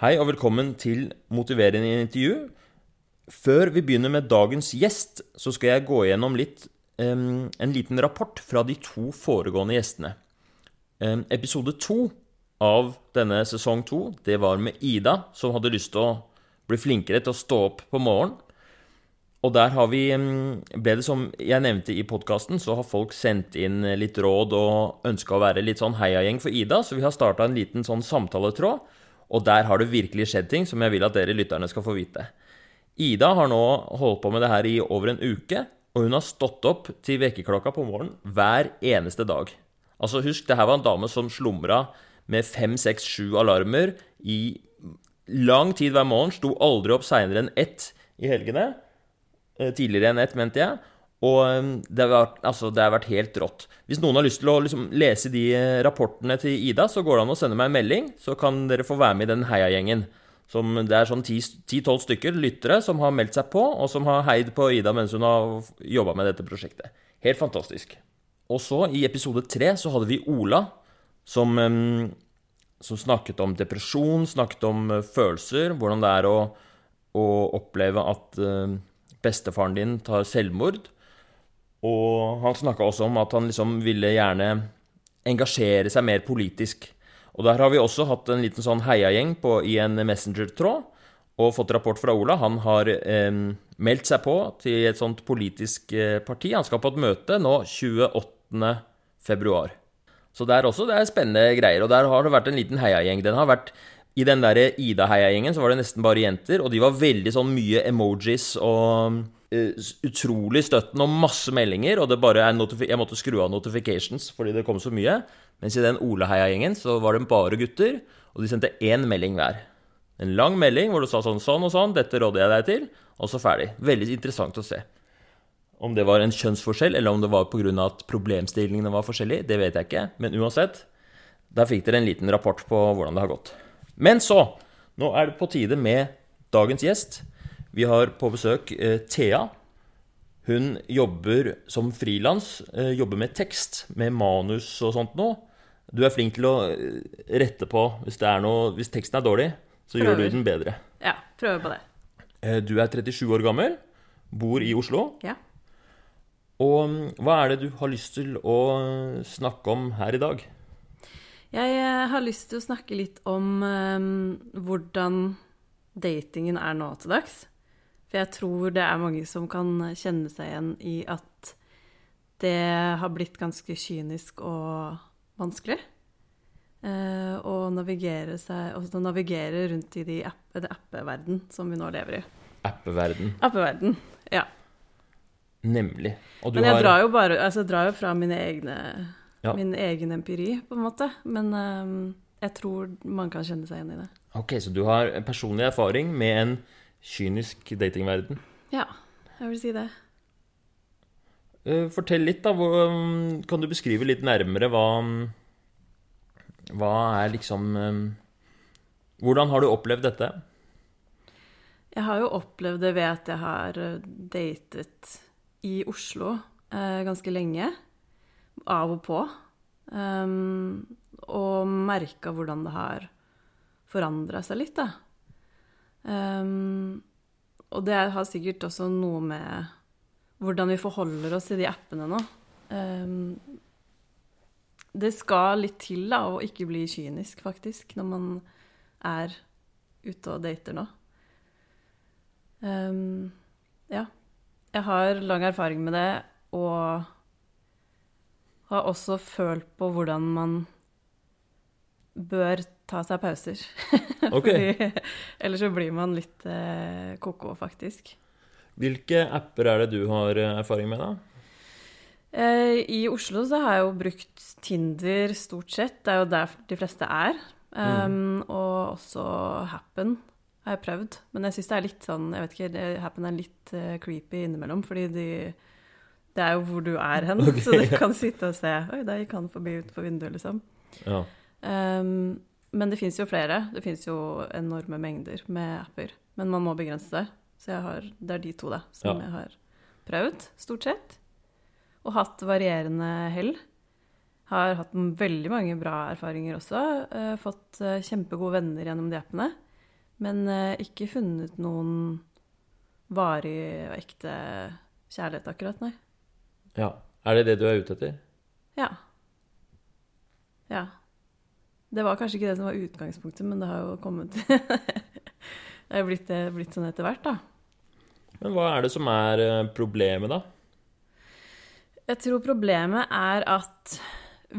Hei og velkommen til Motiverende intervju. Før vi begynner med dagens gjest, så skal jeg gå gjennom litt um, en liten rapport fra de to foregående gjestene. Um, episode to av denne sesong to, det var med Ida, som hadde lyst til å bli flinkere til å stå opp på morgenen. Og der har vi, ble det som jeg nevnte i podkasten, så har folk sendt inn litt råd og ønska å være litt sånn heiagjeng for Ida, så vi har starta en liten sånn samtaletråd. Og der har det virkelig skjedd ting som jeg vil at dere lytterne skal få vite. Ida har nå holdt på med det her i over en uke, og hun har stått opp til vekkerklokka på morgenen hver eneste dag. Altså Husk, det her var en dame som slumra med fem, seks, sju alarmer i lang tid hver morgen. Sto aldri opp seinere enn ett i helgene. Eh, Tidligere enn ett, mente jeg. Og eh, det har, vært, altså, det har vært helt rått. Hvis noen har lyst til å liksom, lese de eh, rapportene til Ida, så går det an å sende meg en melding, så kan dere få være med i den heiagjengen. Det er sånn 10-12 stykker lyttere som har meldt seg på, og som har heid på Ida mens hun har jobba med dette prosjektet. Helt fantastisk. Og så, i episode tre, så hadde vi Ola, som, som snakket om depresjon, snakket om eh, følelser, hvordan det er å, å oppleve at eh, bestefaren din tar selvmord. Og han snakka også om at han liksom ville gjerne engasjere seg mer politisk. Og der har vi også hatt en liten sånn heiagjeng i en messenger-tråd og fått rapport fra Ola. Han har eh, meldt seg på til et sånt politisk eh, parti. Han skal på et møte nå 28. februar. Så der også, det er spennende greier. Og der har det vært en liten heiagjeng. Den har vært I den der Ida-heiagjengen så var det nesten bare jenter, og de var veldig sånn mye emojis og utrolig støtten og masse meldinger, og det bare er jeg måtte skru av notifications fordi det kom så mye. Mens i den Ole-heiagjengen så var det bare gutter, og de sendte én melding hver. En lang melding hvor du sa sånn sånn og sånn, dette råder jeg deg til, og så ferdig. Veldig interessant å se. Om det var en kjønnsforskjell, eller om det var pga. at problemstillingene var forskjellige, det vet jeg ikke. Men uansett, der fikk dere en liten rapport på hvordan det har gått. Men så, nå er det på tide med dagens gjest. Vi har på besøk eh, Thea. Hun jobber som frilans, eh, jobber med tekst, med manus og sånt noe. Du er flink til å eh, rette på hvis, det noe, hvis teksten er dårlig, så gjør du den bedre. Ja, prøver på det. Eh, Du er 37 år gammel, bor i Oslo. Ja. Og mm, hva er det du har lyst til å snakke om her i dag? Jeg har lyst til å snakke litt om um, hvordan datingen er nå til dags. For jeg tror det er mange som kan kjenne seg igjen i at det har blitt ganske kynisk og vanskelig. Eh, å navigere seg å navigere rundt i de app, det appeverden som vi nå lever i. Appeverden. Appeverden, ja. Nemlig. Og du Men jeg har drar jo bare altså, jeg drar jo fra mine egne, Ja. min egen empiri, på en måte. Men ehm, jeg tror man kan kjenne seg igjen i det. Ok, så du har personlig erfaring med en kynisk datingverden. Ja, jeg vil si det. Eh, Fortell litt, da. Mm, Kan du beskrive litt nærmere hva mm, Hva er liksom mm, Hvordan har du opplevd dette? Jeg har jo opplevd det ved at jeg har eh, datet i Oslo eh, ganske lenge. Av og på. Um, og merka hvordan det har forandra seg litt, da. Um, og det har sikkert også noe med hvordan vi forholder oss til de appene nå. Um, det skal litt til da, å ikke bli kynisk, faktisk, når man er ute og dater nå. Um, ja. Jeg har lang erfaring med det, og har også følt på hvordan man bør ta seg pauser. Ok. Fordi ellers så blir man litt eh, ko-ko, faktisk. Hvilke apper er det du har eh, erfaring med, da? Eh, I Oslo så har jeg jo brukt Tinder stort sett. Det er jo der de fleste er. Um, Og også Happen har jeg prøvd. Men jeg syns det er litt sånn Jeg vet ikke, det- Happen er litt uh, creepy innimellom, fordi de det er jo hvor du er hen, okay, så du kan sitte og se Oi, der gikk han forbi utenfor vinduet, liksom. Ja. Um, men det fins jo flere. Det fins jo enorme mengder med apper. Men man må begrense det. Så har, det er de to da, som Ja. jeg har prøvd, stort sett. Og hatt varierende hell. Har hatt veldig mange bra erfaringer også. Uh, fått uh, kjempegode venner gjennom de appene. Men uh, ikke funnet noen varig og ekte kjærlighet akkurat, nei. Ja. Er det det du er ute etter? Ja. Ja. Det var kanskje ikke det som var utgangspunktet, men det har jo kommet Det er blitt, blitt sånn etter hvert, da. Men hva er det som er eh, problemet, da? Jeg tror problemet er at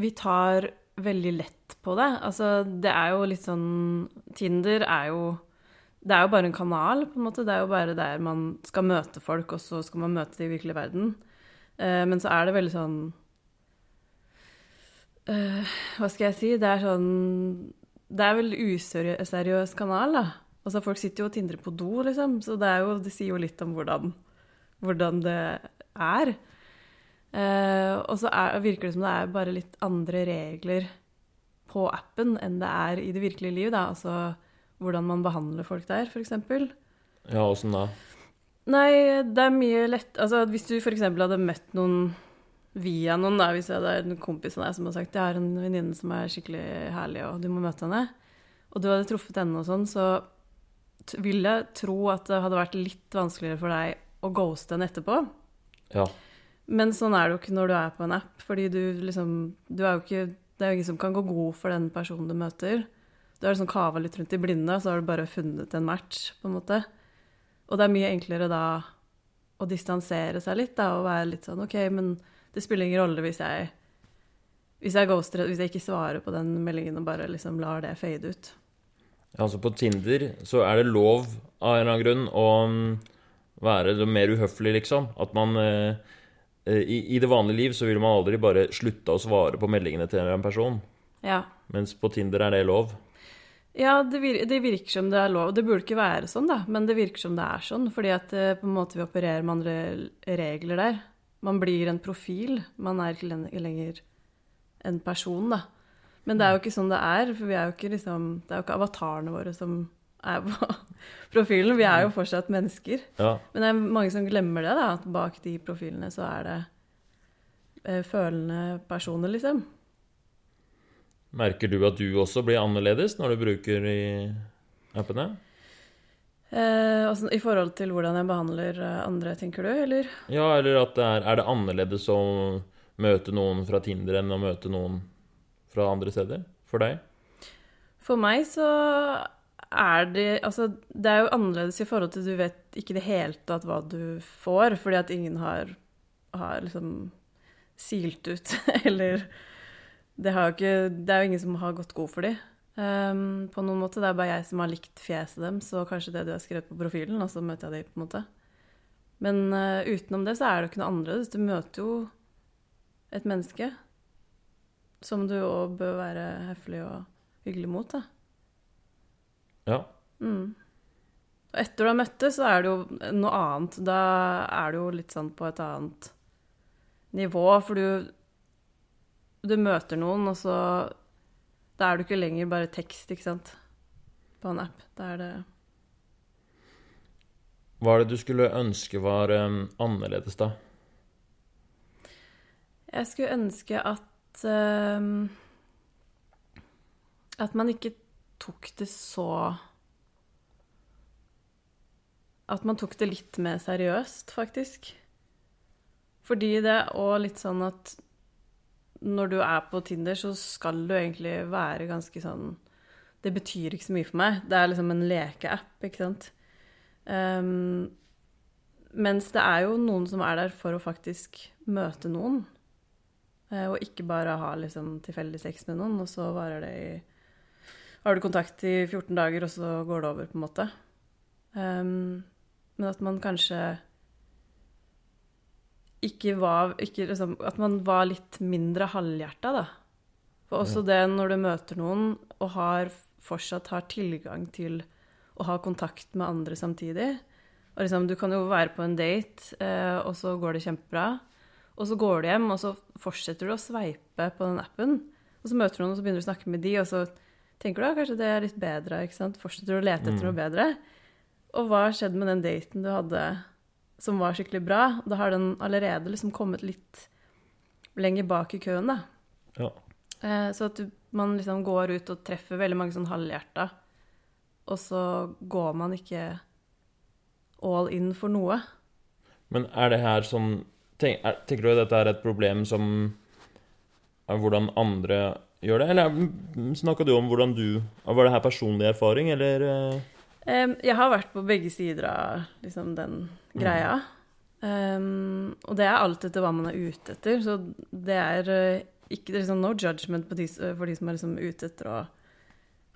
vi tar veldig lett på det. Altså, det er jo litt sånn Tinder er jo Det er jo bare en kanal, på en måte. Det er jo bare der man skal møte folk, og så skal man møte de i virkelig verden. Eh, men så er det veldig sånn eh, Hva skal jeg si? Det er sånn Det er vel useriøs kanal, da. Altså, folk sitter jo og tindrer på do, liksom. Så det, er jo, det sier jo litt om hvordan, hvordan det er. Uh, og så er, virker det som det er bare litt andre regler på appen enn det er i det virkelige liv. Da. Altså hvordan man behandler folk der, f.eks. Ja, åssen da? Nei, det er mye lett Altså hvis du f.eks. hadde møtt noen via noen, da, hvis jeg er en kompis av deg som har sagt 'jeg har en venninne som er skikkelig herlig, og du må møte henne', og du hadde truffet henne og sånn, så vil jeg tro at det hadde vært litt vanskeligere for deg å ghoste henne etterpå. Ja. Men sånn er det jo ikke når du er på en app, fordi du liksom du er jo ikke, Det er jo ingen som kan gå god for den personen du møter. Du har liksom kava litt rundt i blinde, og så har du bare funnet en match, på en måte. Og det er mye enklere da å distansere seg litt, da, og være litt sånn OK, men det spiller ingen rolle hvis jeg hvis jeg ghoster, hvis jeg ikke svarer på den meldingen og bare liksom lar det fade ut. Altså på Tinder så er det lov av en eller annen grunn å mm, være mer uhøflig, liksom. At man eh, eh, i, I det vanlige liv så vil man aldri bare slutte å svare på meldingene til en person. Ja. Mens på Tinder er det lov. Ja, det, vir det virker som det er lov. Det burde ikke være sånn, da, men det virker som det er sånn. Fordi at eh, på en måte vi opererer med andre regler der. Man blir en profil. Man er ikke lenger en person, da. Men det er jo ikke sånn det er, for vi er jo ikke liksom Det er jo ikke avatarene våre som er på profilen. Vi er jo fortsatt mennesker. Ja. Men det er mange som glemmer det, da, at bak de profilene så er det eh, følende personer, liksom. Merker du at du også blir annerledes når du bruker i appene? Eh, og sånn, I forhold til hvordan jeg behandler eh, andre, tenker du, eller? Ja, eller at det er, er det annerledes å møte noen fra Tinder enn å møte noen fra andre steder? For deg? For meg så er det Altså, det er jo annerledes i forhold til du vet ikke i det hele tatt hva du får, fordi at ingen har, har liksom silt ut, eller det, ikke, det er jo ingen som har gått god for dem. På noen måte. Det er bare jeg som har likt fjeset dem, så kanskje det du har skrevet på profilen, og så møter jeg dem, på en måte. Men uh, utenom det så er det jo ikke noe annerledes. Du møter jo et menneske som du òg bør være høflig og hyggelig mot, da. Ja. Mm. Og etter du har møtt det, så er det jo noe annet. Da er du jo litt sånn på et annet nivå, for du Du møter noen, og så Da er du ikke lenger bare tekst, ikke sant, på en app. Da er det Hva er det du skulle ønske var um, annerledes, da? Jeg skulle ønske at um, At man ikke tok det så At man tok det litt mer seriøst, faktisk. Fordi det og litt sånn at når du er på Tinder, så skal du egentlig være ganske sånn Det betyr ikke så mye for meg. Det er liksom en lekeapp, ikke sant. Um, mens det er jo noen som er der for å faktisk møte noen. Eh, Og ikke bare ha liksom tilfeldig sex med noen, og så varer det i Har du kontakt i 14 dager, og så går det over, på en måte. Um, men at man kanskje ikke var ikke liksom, At man var litt mindre halvhjerta, da. For også det når du møter noen og har, fortsatt har tilgang til å ha kontakt med andre samtidig. Og liksom, du kan jo være på en date, eh, og så går det kjempebra. Og så går du hjem, og så fortsetter du å sveipe på den appen. Og så møter du noen, og så begynner du å snakke med de, og så tenker du at kanskje det er litt bedre. ikke sant? Fortsetter du å lete etter noe bedre. Og hva har skjedd med den daten du hadde som var skikkelig bra? Da har den allerede liksom kommet litt lenger bak i køen, da. Ja. Eh, Så at du, man liksom går ut og treffer veldig mange sånn halvhjerta og så går man ikke all in for noe. Men er det her sånn tenk, er, Tenker du at dette er et problem som er hvordan andre gjør det? Eller snakka du om hvordan du Var det her personlig erfaring, eller Em, jeg har vært på begge sider av liksom, den greia. Um, og det er alt etter hva man er ute etter. Så det er uh, ikke det er liksom no judgment på de, for de som er liksom ute etter å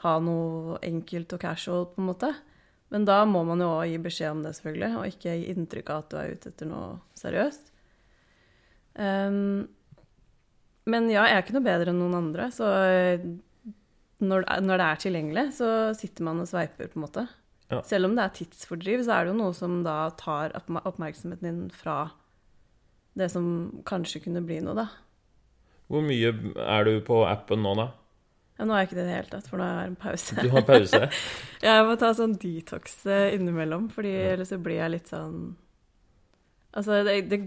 ha noe enkelt og casual, på en måte. Men da må man jo òg gi beskjed om det, selvfølgelig, og ikke gi inntrykk av at du er ute etter noe seriøst. Um, men ja, jeg er ikke noe bedre enn noen andre, så eh, når, når det er tilgjengelig, så sitter man og sveiper, på en måte. Ja. Selv om det er tidsfordriv, så er det jo noe som da tar oppmerksomheten din fra det som kanskje kunne bli noe, da. Hvor mye er du på appen nå, da? Ja, nå er jeg ikke det i det hele tatt, for nå er jeg en pause. Du har pause? Jeg må ta sånn detox eh, innimellom, fordi ellers så blir jeg litt sånn Altså, det, det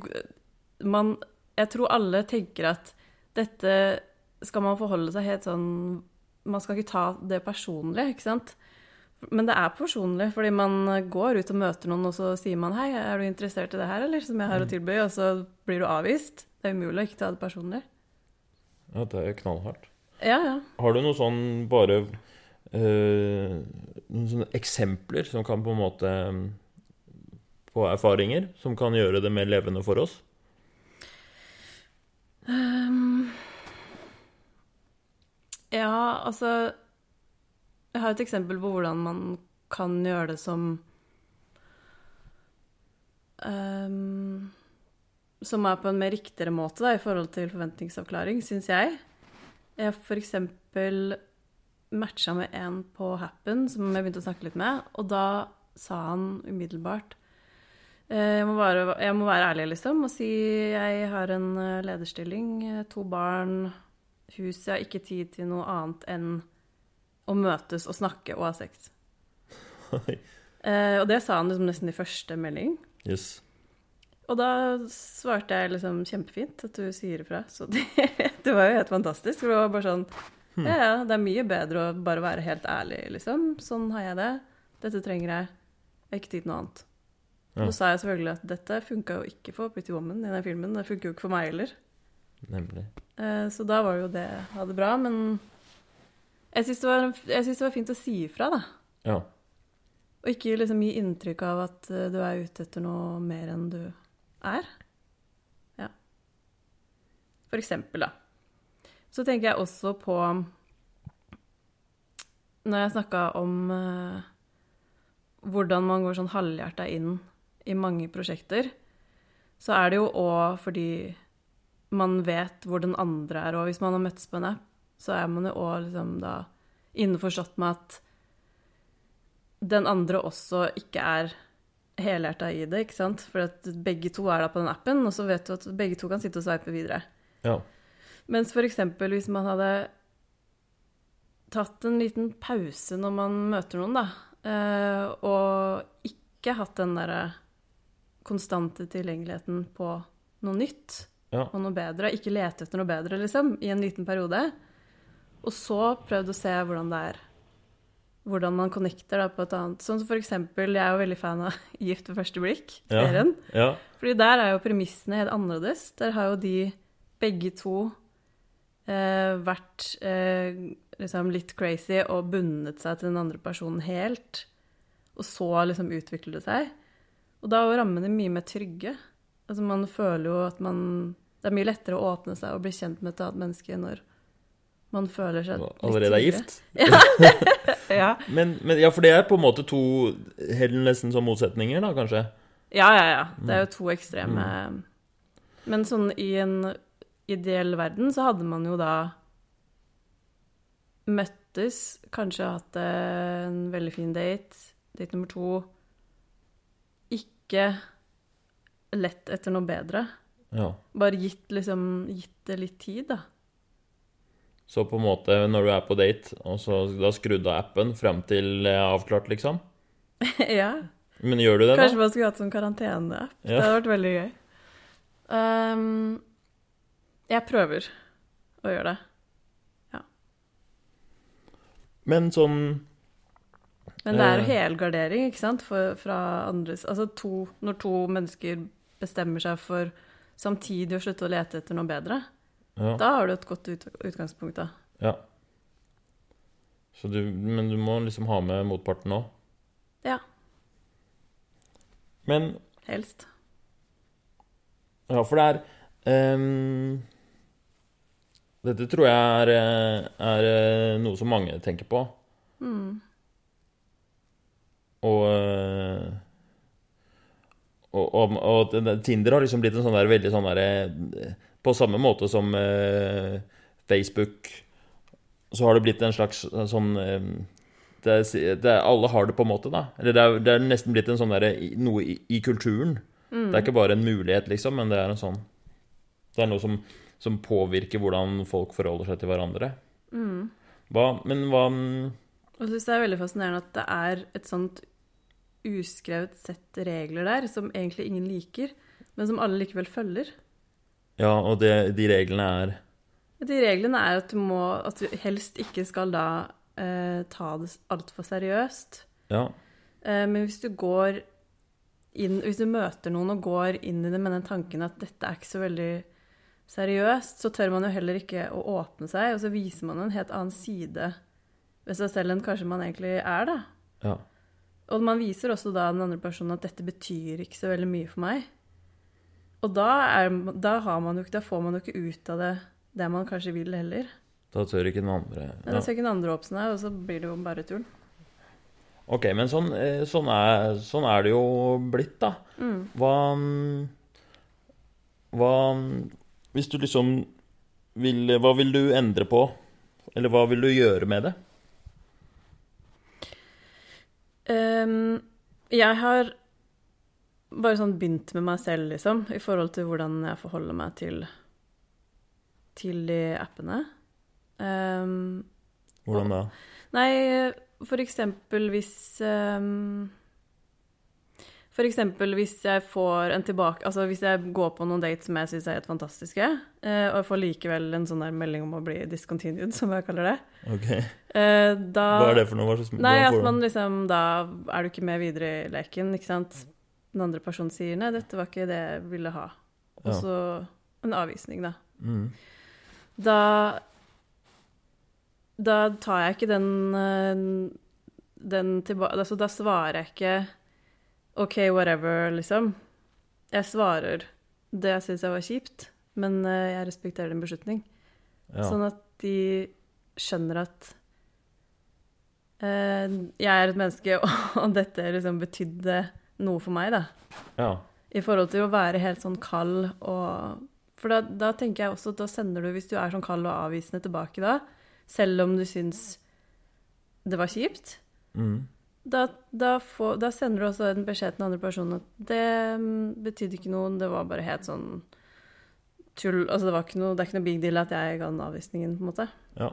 Man Jeg tror alle tenker at dette skal man forholde seg helt sånn Man skal ikke ta det personlig, ikke sant? Men det er personlig, fordi man går ut og møter noen, og så sier man 'Hei, er du interessert i det her, eller?' Som jeg har å tilby, og så blir du avvist. Det er umulig å ikke ta det personlig. Ja, det er knallhardt. Ja, ja. Har du noen sånn bare eh, Noen sånne eksempler som kan på en måte mm, På erfaringer som kan gjøre det mer levende for oss? Ehm, ja, altså Jeg har et eksempel på hvordan man kan gjøre det som um, Som er på en mer riktigere måte da, i forhold til forventningsavklaring, syns jeg. Jeg for eksempel matcha med en på Happen som jeg begynte å snakke litt med, og da sa han umiddelbart Eh, Jeg må, bare, jeg må være ærlig, liksom, og si jeg har en eh, lederstilling, eh, to barn, hus Jeg har ikke tid til noe annet enn å møtes og snakke og ha sex. Eh, og det sa han liksom nesten i første melding. yes. Og da svarte jeg liksom kjempefint at du sier ifra. Så det, det var jo helt fantastisk. For det var bare sånn Ja, ja, det er mye bedre å bare være helt ærlig, liksom. Sånn har jeg det. Dette trenger jeg. Jeg har ikke tid til noe annet. Ja. Så sa jeg selvfølgelig at dette funka jo ikke for Pretty Woman i den filmen. Det funker jo ikke for meg heller. Nemlig. Eh, Så da var det jo det jeg hadde bra. Men jeg syns det, det var fint å si ifra, da. Ja. Og ikke liksom gi inntrykk av at eh, du er ute etter noe mer enn du er. Ja. For eksempel, da. Så tenker jeg også på Når jeg snakka om uh, hvordan man går sånn halvhjerta inn i mange prosjekter, så er det jo òg fordi man vet hvor den andre er. Og hvis man har møttes på en app, så er man jo òg liksom da innforstått med at den andre også ikke er helhjerta i det, ikke sant? For at begge to er da på den appen, og så vet du at begge to kan sitte og sveipe videre. Ja. Mens eksempel hvis man hadde tatt en liten pause når man møter noen, da, eh, og ikke hatt den derre konstante tilgjengeligheten på noe nytt Ja. og noe bedre, ikke lete etter noe bedre, liksom, i en liten periode, og så prøvd å se hvordan det er hvordan man connecter da på et annet Sånn som for eksempel, jeg er jo veldig fan av Gift ved første blikk, Ja. ja. Fordi der er jo premissene helt annerledes. Der har jo de begge to eh, vært eh, liksom litt crazy og bundet seg til den andre personen helt. Og så liksom utvikler det seg. Og da er jo rammene mye mer trygge. Altså man føler jo at man Det er mye lettere å åpne seg og bli kjent med et annet menneske når man føler seg litt Allerede er gift? Ja. Men, men ja, for det er på en måte to helt nesten som motsetninger, da, kanskje? Ja, ja, ja. Det er jo to ekstreme Men sånn i en ideell verden så hadde man jo da møttes, kanskje hatt en veldig fin date, date nummer to Ikke lett etter noe bedre. Ja. Bare gitt, liksom, gitt det litt tid, da. Så på en måte, når du er på date, og så da skrudd av appen frem til avklart, liksom? ja. Men gjør du det, Kanskje da? man skulle hatt sånn karanteneapp. Det hadde vært veldig gøy. Um, jeg prøver å gjøre det. Men sånn Men det er Eh. helgardering, ikke sant, for, fra andres Altså to, når to mennesker bestemmer seg for samtidig å slutte å lete etter noe bedre, Ja. da har du et godt ut, utgangspunkt, da. ja. Så du, men du må liksom ha med motparten òg. Ja. Men Helst. Ja, for det er um, Dette tror jeg er, er eh, noe som mange tenker på. Mm. Og eh, og, og, og Tinder har liksom blitt en sånn der veldig sånn derre På samme måte som eh, Facebook, så har det blitt en slags sånn eh, det er, det er, Alle har det på en måte, da. Eller det er, det er nesten blitt en sånn der, noe i, i kulturen. Mm. Det er ikke bare en mulighet, liksom, men det er en sånn Det er noe som, som påvirker hvordan folk forholder seg til hverandre. Mm. Hva, men hva jeg syns det er veldig fascinerende at det er et sånt uskrevet sett regler der som egentlig ingen liker, men som alle likevel følger. Ja, og det, de reglene er De reglene er at du, må, at du helst ikke skal da eh, ta det altfor seriøst. Ja. Eh, men hvis du går inn Hvis du møter noen og går inn i det med den tanken at dette er ikke så veldig seriøst, så tør man jo heller ikke å åpne seg, og så viser man en helt annen side ved seg selv enn kanskje man egentlig er, da. ja. Og man viser også da den andre personen at dette betyr ikke så veldig mye for meg. Og da, er, da, har man ikke- da får man jo ikke ut av det det man kanskje vil heller. Da tør ikke den andre ja. da tør ikke den andre åpne seg, og så blir det jo bare tull. Ok, men sånn, eh, sånn, er, sånn er det jo blitt, da. Mm. Hva Hva Hvis du liksom vil Hva vil du endre på? Eller hva vil du gjøre med det? Ehm, jeg har bare sånn begynt med meg selv, liksom, i forhold til hvordan jeg forholder meg til, til de appene. Um, Hvordan da? nei, for eksempel hvis ehm, Eksempel hvis jeg får en tilbake Altså hvis jeg går på noen dates som jeg syns er helt fantastiske, eh, og jeg får likevel en sånn der melding om å bli discontinued, som jeg kaller det, okay. eh, da Hva er det for noe? Nei, at man liksom Da er du ikke med videre i leken, ikke sant? Den andre personen sier 'nei, dette var ikke det jeg ville ha'. Og Ja. så en avvisning, da. mm. Da Da tar jeg ikke den eh, Den tilbake Altså, da svarer jeg ikke 'OK, whatever', liksom. Jeg svarer det jeg syns var kjipt, men eh, jeg respekterer din beslutning. ja. Sånn at de skjønner at eh, jeg er et menneske, og dette liksom betydde noe for meg, da. ja. I forhold til å være helt sånn kald og For da, da tenker jeg også at da sender du, hvis du er sånn kald og avvisende tilbake da, selv om du syns det var kjipt, Mm. Da, da, får, da sender du også en beskjed til den andre personen at det mm, betydde ikke noe, det var bare helt sånn tull Altså det noe, det er ikke noe big deal at jeg ga den avvisningen, på en måte. Ja.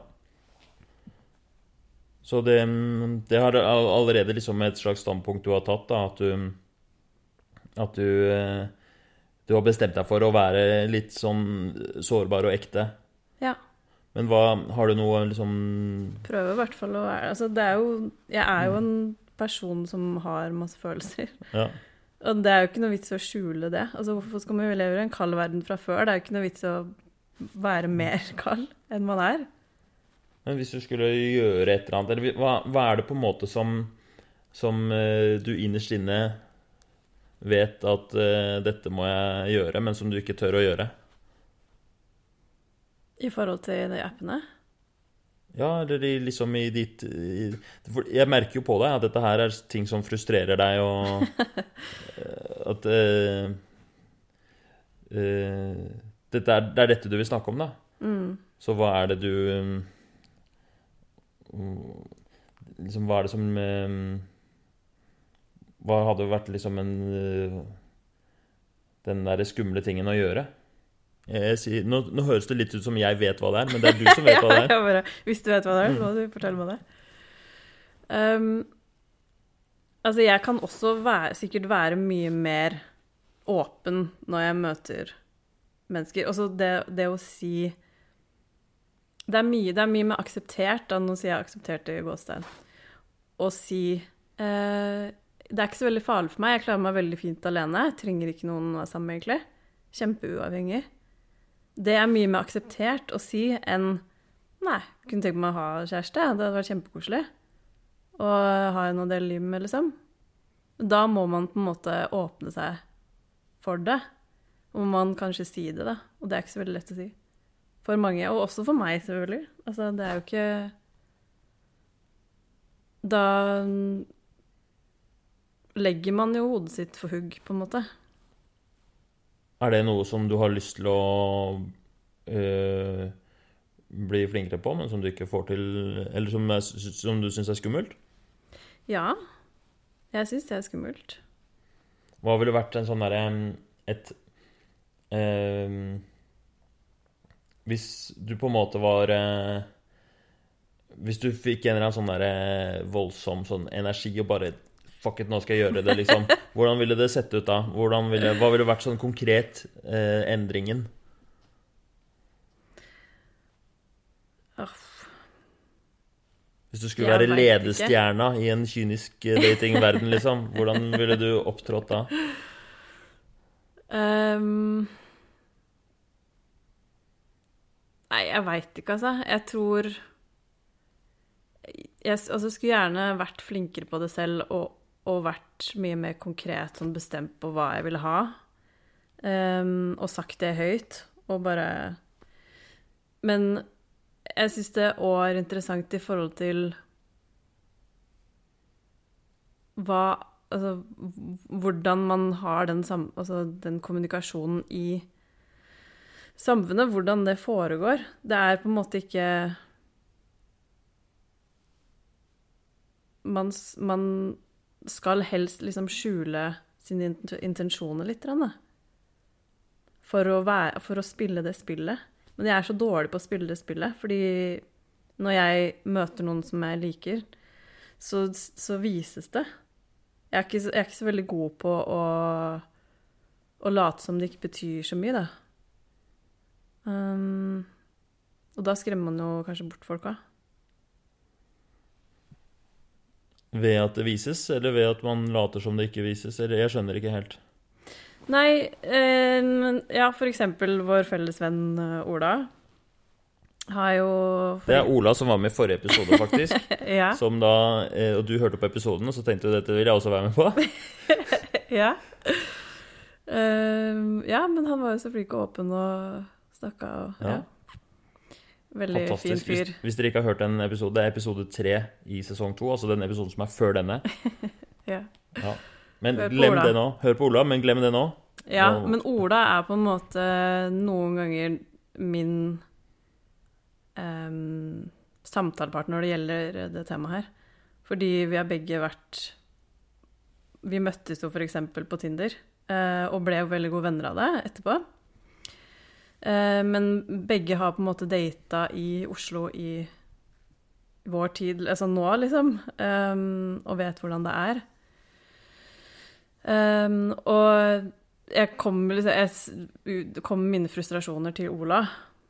Så det, det har allerede liksom et slags standpunkt du har tatt, da, at du At du eh, Du har bestemt deg for å være litt sånn sårbar og ekte. Ja. Men hva Har du noe liksom Prøver i hvert fall å være Altså det er jo Jeg er jo en person som har masse følelser. Ja. Og det er jo ikke noe vits å skjule det. Altså Hvorfor skal man leve i en kald verden fra før? Det er jo ikke noe vits å være mer kald enn man er. Men hvis du skulle gjøre et eller annet eller hva, hva er det på en måte som Som eh, du innerst inne vet at uh, dette må jeg gjøre, men som du ikke tør å gjøre? I forhold til de appene. Ja, eller i, liksom i ditt i, Jeg merker jo på deg at dette her er ting som frustrerer deg, og eh, at uh, uh, dette er, Det er dette du vil snakke om, da. Mm. Så hva er det du um, Liksom, hva er det som um, Hva hadde vært liksom en Den derre skumle tingen å gjøre? Jeg sier, nå, nå høres det litt ut som jeg vet hva det er, men det er du som vet hva det er. ja, bare, hvis du vet hva det er, så må du fortelle meg det. Um, altså, jeg kan også være, sikkert være mye mer åpen når jeg møter mennesker. Også det, det å si det er, mye, det er mye med akseptert, da nå sier jeg akseptert i gåstein, å si Eh, det er ikke så veldig farlig for meg. Jeg klarer meg veldig fint alene. Jeg trenger ikke noen å være sammen med, egentlig. Kjempeuavhengig. Det er mye mer akseptert å si enn Nei, kunne tenkt meg å ha kjæreste. Det hadde vært kjempekoselig. Å ha en å dele livet med, liksom. Da må man på en måte åpne seg for det. Og man kanskje si det, da. Og det er ikke så veldig lett å si. For mange, og også for meg, selvfølgelig. Altså, det er jo ikke Da legger man jo hodet sitt for hugg, på en måte. Er det noe som du har lyst til å øh, bli flinkere på, men som du ikke får til Eller som, er, som du syns er skummelt? Ja. Jeg syns det er skummelt. Hva ville vært en sånn derre Et øh, Hvis du på en måte var øh, Hvis du fikk en eller annen sånn derre voldsom sånn energi og bare Fuck it, nå skal jeg gjøre det, liksom. Hvordan ville det sett ut da? Ville, hva ville vært sånn konkret eh, endringen? Hvis du skulle Jeg være ledestjerna i en kynisk eh, datingverden, liksom, hvordan ville du opptrådt da? Um... nei, jeg veit ikke, altså. Jeg tror Jeg altså, skulle gjerne vært flinkere på det selv og, og vært mye mer konkret sånn bestemt på hva jeg ville ha. Um, og sagt det høyt. Og bare Men jeg syns det òg er interessant i forhold til hva Altså hvordan man har den, sam, altså, den kommunikasjonen i samfunnet, hvordan det foregår. Det er på en måte ikke Man, man skal helst liksom skjule sine intensjoner litt. For å, være, for å spille det spillet. Men jeg er så dårlig på å spille det spillet, fordi når jeg møter noen som jeg liker, så, så vises det. Jeg er, ikke, jeg er ikke så veldig god på å, å late som det ikke betyr så mye, da. Um, og da skremmer man jo kanskje bort folk òg. Ved at det vises, eller ved at man later som det ikke vises? Eller jeg skjønner ikke helt. Nei, eh, ja, for eksempel vår felles venn eh, Ola har jo Det er Ola som var med i forrige episode, faktisk. Ja. Som da, eh, Og du hørte på episoden, og så tenkte du dette vil jeg også være med på. ja. Uh, ja, men han var jo så flink og åpen og snakka og Ja. ja. Veldig fin Fantastisk. fin fyr. hvis dere ikke har hørt en episode, det er episode tre i sesong to. Altså den episoden som er før denne. Ja. Ja. Men glem Ola. det nå. Hør på Ola, men glem det nå. Ja, nå. men Ola er på en måte noen ganger min um, samtalepartner når det gjelder det temaet her. Fordi vi har begge vært Vi møttes jo f.eks. på Tinder, eh, og ble jo veldig gode venner av det etterpå. Eh, men begge har på en måte data i Oslo i vår tid, altså nå, liksom, em, og vet hvordan det er. Em, og jeg kommer liksom, s- med mine frustrasjoner til Ola.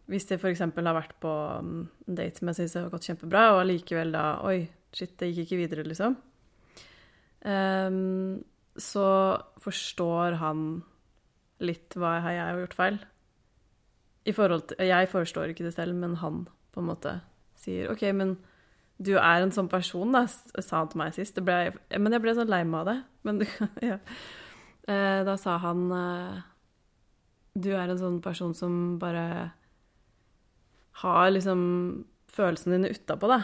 Hvis det f.eks. har vært på um, en date som jeg syns har gått kjempebra, og allikevel da Oi, shit, det gikk ikke videre, liksom. Um, så forstår han litt hva jeg har gjort feil. I forhold til, jeg forstår ikke det selv, men han på en måte sier OK, men du er en sånn person, da, sa han til meg sist. Ble, men jeg ble sånn lei meg av det. Men ja. Eh, Da sa han eh, Du er en sånn person som bare har liksom følelsene dine utapå, da.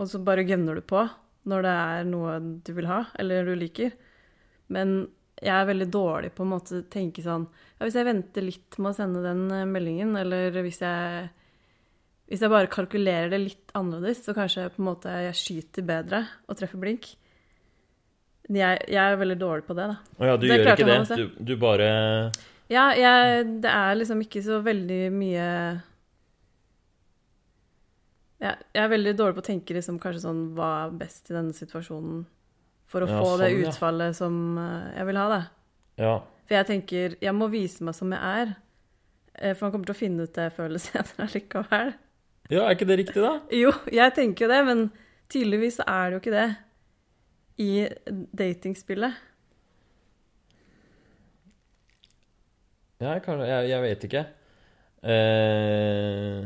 Og så bare gønner du på når det er noe du vil ha, eller du liker. Men jeg er veldig dårlig på en måte å tenke sånn ja, Hvis jeg venter litt med å sende den eh, meldingen, eller hvis jeg hvis jeg bare kalkulerer det litt annerledes, så kanskje på en måte jeg skyter bedre og treffer blink. Jeg, jeg er veldig dårlig på det, da. Å ja, du Det gjør ikke det. Du, du bare Ja, jeg, det er liksom ikke så veldig mye jeg, jeg er veldig dårlig på å tenke liksom kanskje sånn hva er best i denne situasjonen for å Ja, få det utfallet ja. som eh, jeg vil ha, da. Ja. For jeg tenker jeg må vise meg som jeg er. eh, For han kommer til å finne ut det jeg føler senere likevel. ja, er ikke det riktig, da? Jo, jeg tenker jo det, men tydeligvis så er det jo ikke det. i datingspillet? Ja, kanskje Jeg, jeg vet ikke. Eh,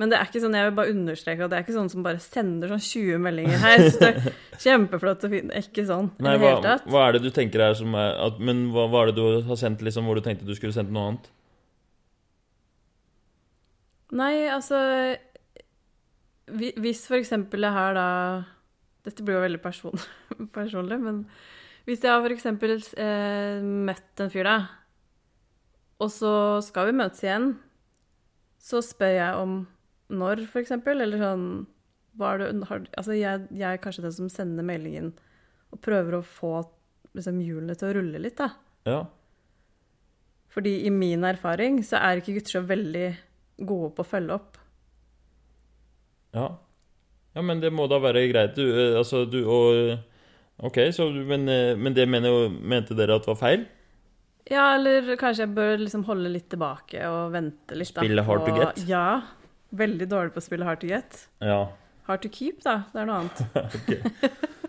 Men det er ikke sånn, jeg vil bare understreke at det er ikke sånn som bare sender sånn 20 meldinger her. Så det er kjempeflott og fint. Ikke sånn i det hele tatt. hva er det du tenker er som er at, Men hva, hva er det du har sendt, liksom, hvor du tenkte du skulle sendt noe annet? Nei, altså Hvis for eksempel jeg har da Dette blir jo veldig person, personlig, men hvis jeg har for eksempel eh, møtt en fyr, da, og så skal vi møtes igjen, så spør jeg om når, for eksempel, eller sånn det, har, Altså, jeg, jeg er kanskje den som sender meldingen og prøver å få liksom, hjulene til å rulle litt, da. Ja. Fordi i min erfaring så er ikke gutter så veldig gode på å følge opp. Ja. ja, men det må da være greit. Du, eh, altså, du og Ok, så, men, eh, men det mener, mente dere at var feil? Ja, eller kanskje jeg bør liksom holde litt tilbake og vente litt. da, Spille hard to get? Ja. Veldig dårlig på å spille hard to get. Ja. Hard to keep, da. Det er noe annet.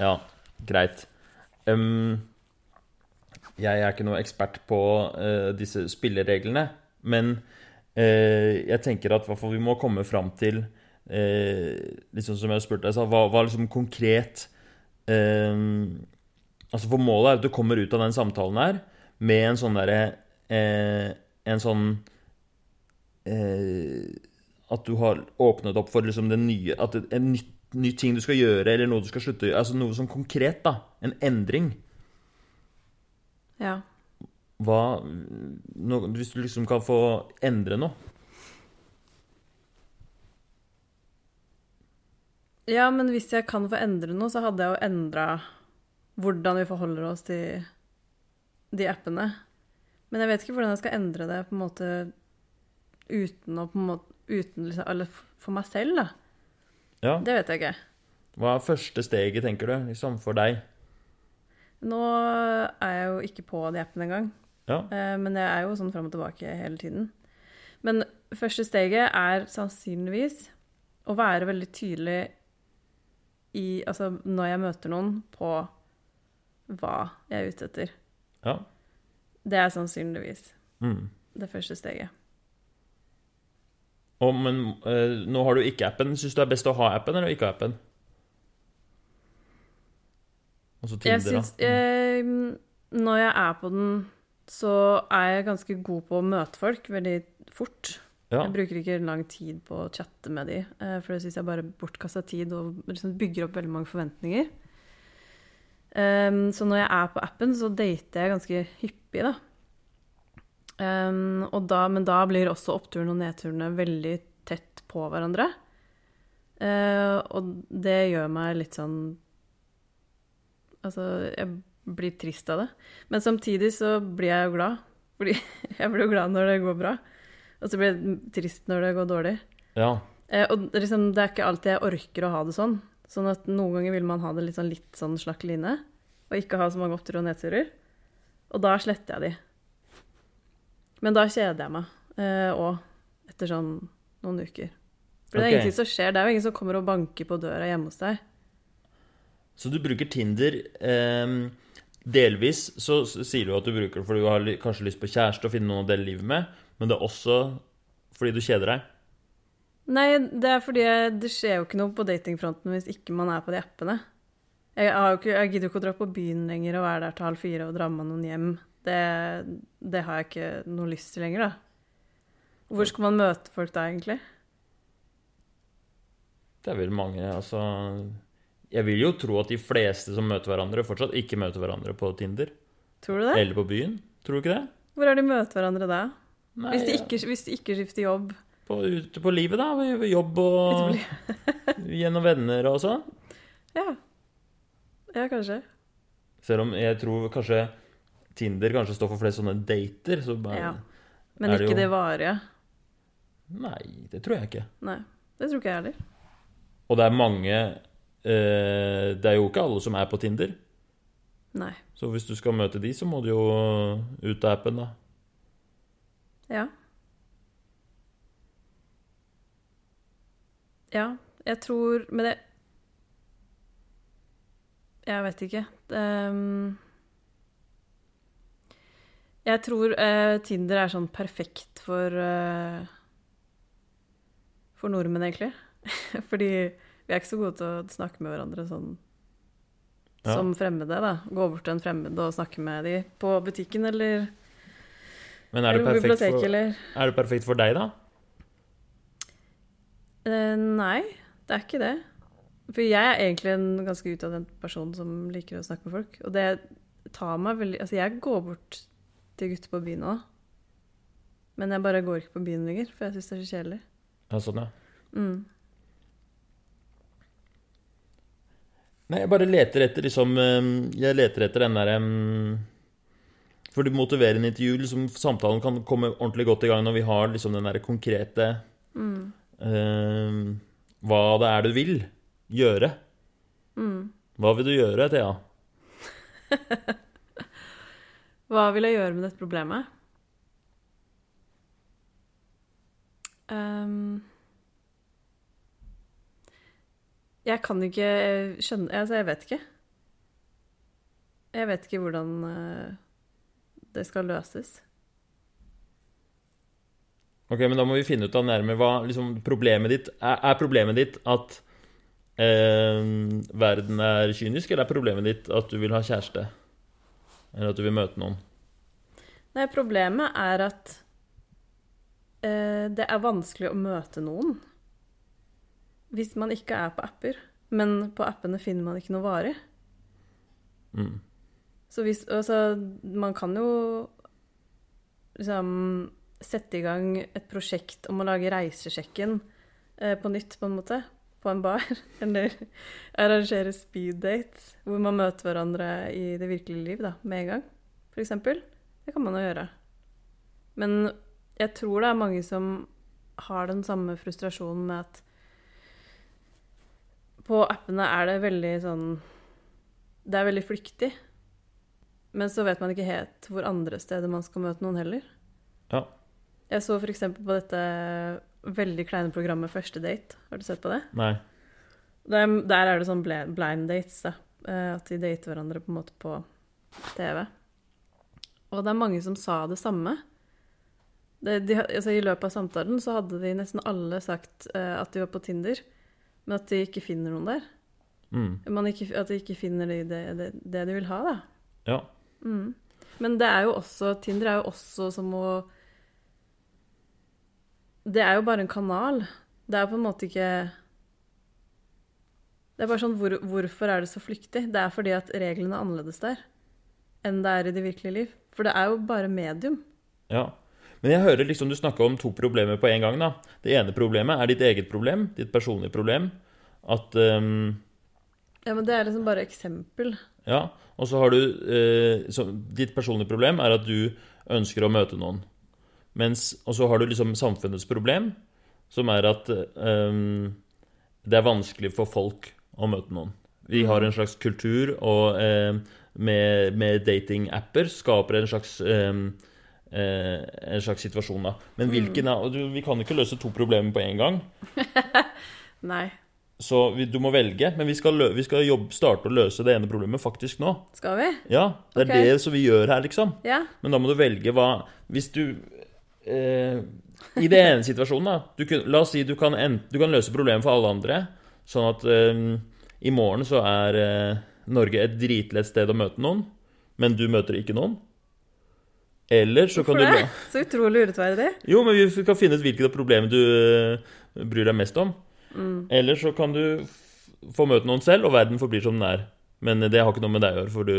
Ja, greit. Um, jeg er ikke noe ekspert på uh, disse spillereglene, men uh, jeg tenker at vi må komme fram til uh, Liksom som jeg spurte deg, så hva hva liksom konkret Altså For målet er at du kommer ut av den samtalen her med en sånn derre En sånn At du har åpnet opp for liksom det nye At det, en ny, ny ting du skal gjøre, eller noe du skal slutte å gjøre. Altså noe sånn konkret, da. En endring. Ja. Hva no, Hvis du liksom kan få endre noe. ja, men hvis jeg kan få endre noe, så hadde jeg jo endra hvordan vi forholder oss til de appene. Men jeg vet ikke hvordan jeg skal endre det på en måte uten å på en måte uten liksom, Eller for meg selv, da. Ja. Det vet jeg ikke. Hva er første steget, tenker du, liksom, for deg? Nå er jeg jo ikke på de appene engang. Ja. Eh, Men jeg er jo sånn fram og tilbake hele tiden. Men første steget er sannsynligvis å være veldig tydelig i Altså når jeg møter noen, på hva jeg er ute etter. Ja. Det er sannsynligvis Mm. det første steget. Og, men uh, nå har du ikke appen. Syns du det er best å ha appen eller ikke ha appen? Altså Tinder, Jeg synes, da. eh, Når jeg er på den, så er jeg ganske god på å møte folk veldig fort. Ja. Jeg bruker ikke lang tid på å chatte med de, eh, for det syns jeg bare bortkasta tid og liksom bygger opp veldig mange forventninger. Um, så når jeg er på appen, så dater jeg ganske hyppig, da. Og da. Men da blir også oppturene og nedturene veldig tett på hverandre. Uh, og det gjør meg litt sånn Altså, jeg blir trist av det. Men samtidig så blir jeg jo glad. Fordi jeg blir jo glad når det går bra. Og så blir jeg trist når det går dårlig. ja. Uh, og liksom, det er ikke alltid jeg orker å ha det sånn. Sånn at noen ganger vil man ha det litt sånn, litt sånn slakk line, og ikke ha så mange oppturer og nedturer. Og da sletter jeg de. Men da kjeder jeg meg òg, etter sånn noen uker. For det er ingenting som skjer. Det er jo ingen som kommer og banker på døra hjemme hos deg. Så du bruker Tinder eh, Delvis så sier du at du bruker det fordi du har kanskje lyst på kjæreste og finne noen å dele livet med, men det er også fordi du kjeder deg. Nei, det er fordi det skjer jo ikke noe på datingfronten hvis ikke man er på de appene. Jeg, har jo ikke, jeg gidder jo ikke å dra på byen lenger og være der til halv fire og dra med noen hjem. Det, det har jeg ikke noe lyst til lenger, da. Hvor skal man møte folk da, egentlig? Det er vel mange, altså Jeg vil jo tro at de fleste som møter hverandre, fortsatt ikke møter hverandre på Tinder. Tror du det? Eller på byen. Tror du ikke det? Hvor er de møter hverandre da? Nei, Hvis de ikke, hvis de ikke skifter jobb? på, ute på livet, da. Jobb og gjennom venner og sånn. Ja. Ja, kanskje. Selv om jeg tror kanskje Tinder kanskje står for flest sånne dater. Så bare, Ja. Men ikke det jo- det varige. Nei, det tror jeg ikke. Nei. Det tror ikke jeg heller. Og det er mange eh, Det er jo ikke alle som er på Tinder. Nei. Så hvis du skal møte de, så må du jo ut av appen, da. Ja. Ja, jeg tror Men det Jeg vet ikke. Ehm, jeg tror eh, Tinder er sånn perfekt for eh, For nordmenn, egentlig. Fordi vi er ikke så gode til å snakke med hverandre sånn Ja. som fremmede, da. Gå bort til en fremmed og snakke med de på butikken eller, Men er det, eller biblioteket for, eller er det perfekt for deg, da? Eh, Nei, det er ikke det. For jeg er egentlig en ganske utadvendt person som liker å snakke med folk. Og det tar meg veldig Altså, jeg går bort til gutter på byen òg. Men jeg bare går ikke på byen lenger, for jeg syns det er så kjedelig. Ja, sånn, ja. Mm. Nei, jeg bare leter etter liksom eh, Jeg leter etter den derre For du motiverer en intervju, liksom samtalen kan komme ordentlig godt i gang når vi har liksom den derre konkrete Mm. uh, Hva det er du vil gjøre. Mm. Hva vil du gjøre, Thea? Hva vil jeg gjøre med dette problemet? Um, jeg kan ikke skjønne Altså, jeg vet ikke. Jeg vet ikke hvordan eh, det skal løses. Ok, men da må vi finne ut av nærmere hva liksom, problemet ditt er, er problemet ditt at eh, verden er kynisk, eller er problemet ditt at du vil ha kjæreste? Eller at du vil møte noen? Nei, problemet er at eh, det er vanskelig å møte noen hvis man ikke er på apper. Men på appene finner man ikke noe varig. Mm. Så hvis Altså, man kan jo liksom sette i gang et prosjekt om å lage reisesjekken eh, på nytt, på en måte. På en bar. Eller arrangere speeddates hvor man møter hverandre i det virkelige liv da, med en gang, for eksempel. Det kan man jo gjøre. Men jeg tror det er mange som har den samme frustrasjonen med at på appene er det veldig sånn Det er veldig flyktig. Men så vet man ikke helt hvor andre steder man skal møte noen heller. Ja. Jeg så f.eks. på dette veldig kleine programmet Første date. Har du sett på det? Nei. Der, der er det sånn blind dates, da. Eh, At de dater hverandre på en måte på TV. Og det er mange som sa det samme. Det, de, altså, I løpet av samtalen så hadde de nesten alle sagt uh, at de var på Tinder, men at de ikke finner noen der. Mm. Man ikke, at de ikke finner det, det, det, det de vil ha, da. Ja. Mm. Men det er jo også Tinder er jo også som å Det er jo bare en kanal. Det er på en måte ikke Det er bare sånn hvor, Hvorfor er det så flyktig? Det er fordi at reglene er annerledes der enn det er i det virkelige liv. For det er jo bare medium. ja. Men jeg hører liksom du snakke om to problemer på en gang. da. Det ene problemet er ditt eget problem, ditt personlige problem. At um... Ja, men det er liksom bare eksempel. Ja, og så har du eh, så Ditt personlige problem er at du ønsker å møte noen. Mens, og så har du liksom samfunnets problem, som er at um, det er vanskelig for folk å møte noen. Vi har en slags kultur, og eh, med, med datingapper skaper en slags eh, eh, en slags situasjon, da. Men hvilken av du, Vi kan ikke løse to problemer på en gang. Nei. Så vi, du må velge. Men vi skal, lø, vi skal jobbe, starte å løse det ene problemet faktisk nå. Skal vi? Ja, det er det som vi gjør her, liksom. Ja. Men da må du velge hva Hvis du eh, I det ene situasjonen, da du kun, La oss si du kan, en, du kan løse problemet for alle andre, sånn at eh, i morgen så er eh, Norge et dritlett sted å møte noen, men du møter ikke noen. Eller så kan Hvorfor du det? Så utrolig urettferdig. Jo, men vi kan finne ut hvilket av problemene du eh, bryr deg mest om. Mm. Eller så kan du få møte noen selv, og verden forblir som den er. Men det har ikke noe med deg å gjøre, for du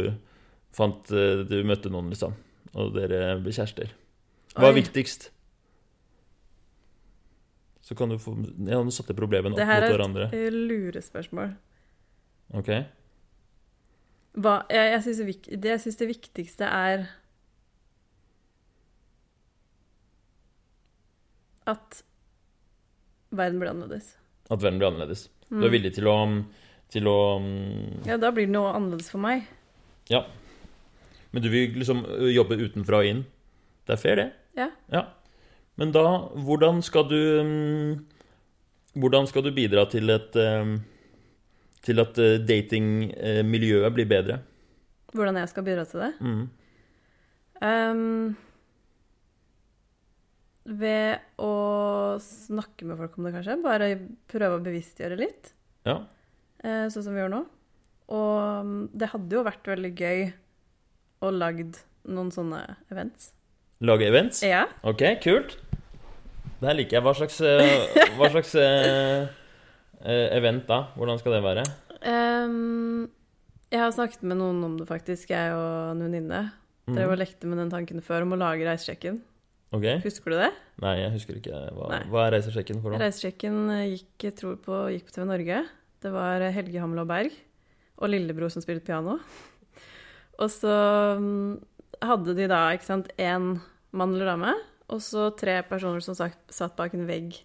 fant eh, Du møtte noen, liksom. Og dere ble kjærester. Hva er Oi. viktigst? Så kan du få Ja, nå satte problemene Det opp her mot er hverandre. et lurespørsmål. Ok? Hva, jeg, jeg synes det, vik- det jeg syns det viktigste er at verden blir annerledes. At verden blir annerledes. Du er Mm. villig til å, til å mm, Ja, da blir det noe annerledes for meg. Ja. Men du vil liksom ø, jobbe utenfra og inn. Det er fair, det. Ja. Men da, hvordan skal du mm, Hvordan skal du bidra til et, til at eh, datingmiljøet blir bedre? Hvordan jeg skal bidra til det? Mm. Um, ved å snakke med folk om det, kanskje. Bare prøve å bevisstgjøre litt, Ja. eh, sånn som vi gjør nå. Og mm, det hadde jo vært veldig gøy å lagd noen sånne events. Lage events? Ja. Ok, kult. Det her liker jeg. Hva slags, eh, hva slags eh, event da? Hvordan skal det være? Um, jeg har snakket med noen om det, faktisk, jeg og en venninne. Mhm. Drev og lekte med den tanken før om å lage reisesjekken. Ok. Husker du det? Nei, jeg husker ikke. Hva, hva er reisesjekken for noe? Reisesjekken gikk, på, gikk på TV Norge. Det var Helge Hamlo Berg og lillebror som spilte piano. Og så mm, hadde de da ikke sant, én mann eller dame, og så tre personer som satt, satt bak en vegg.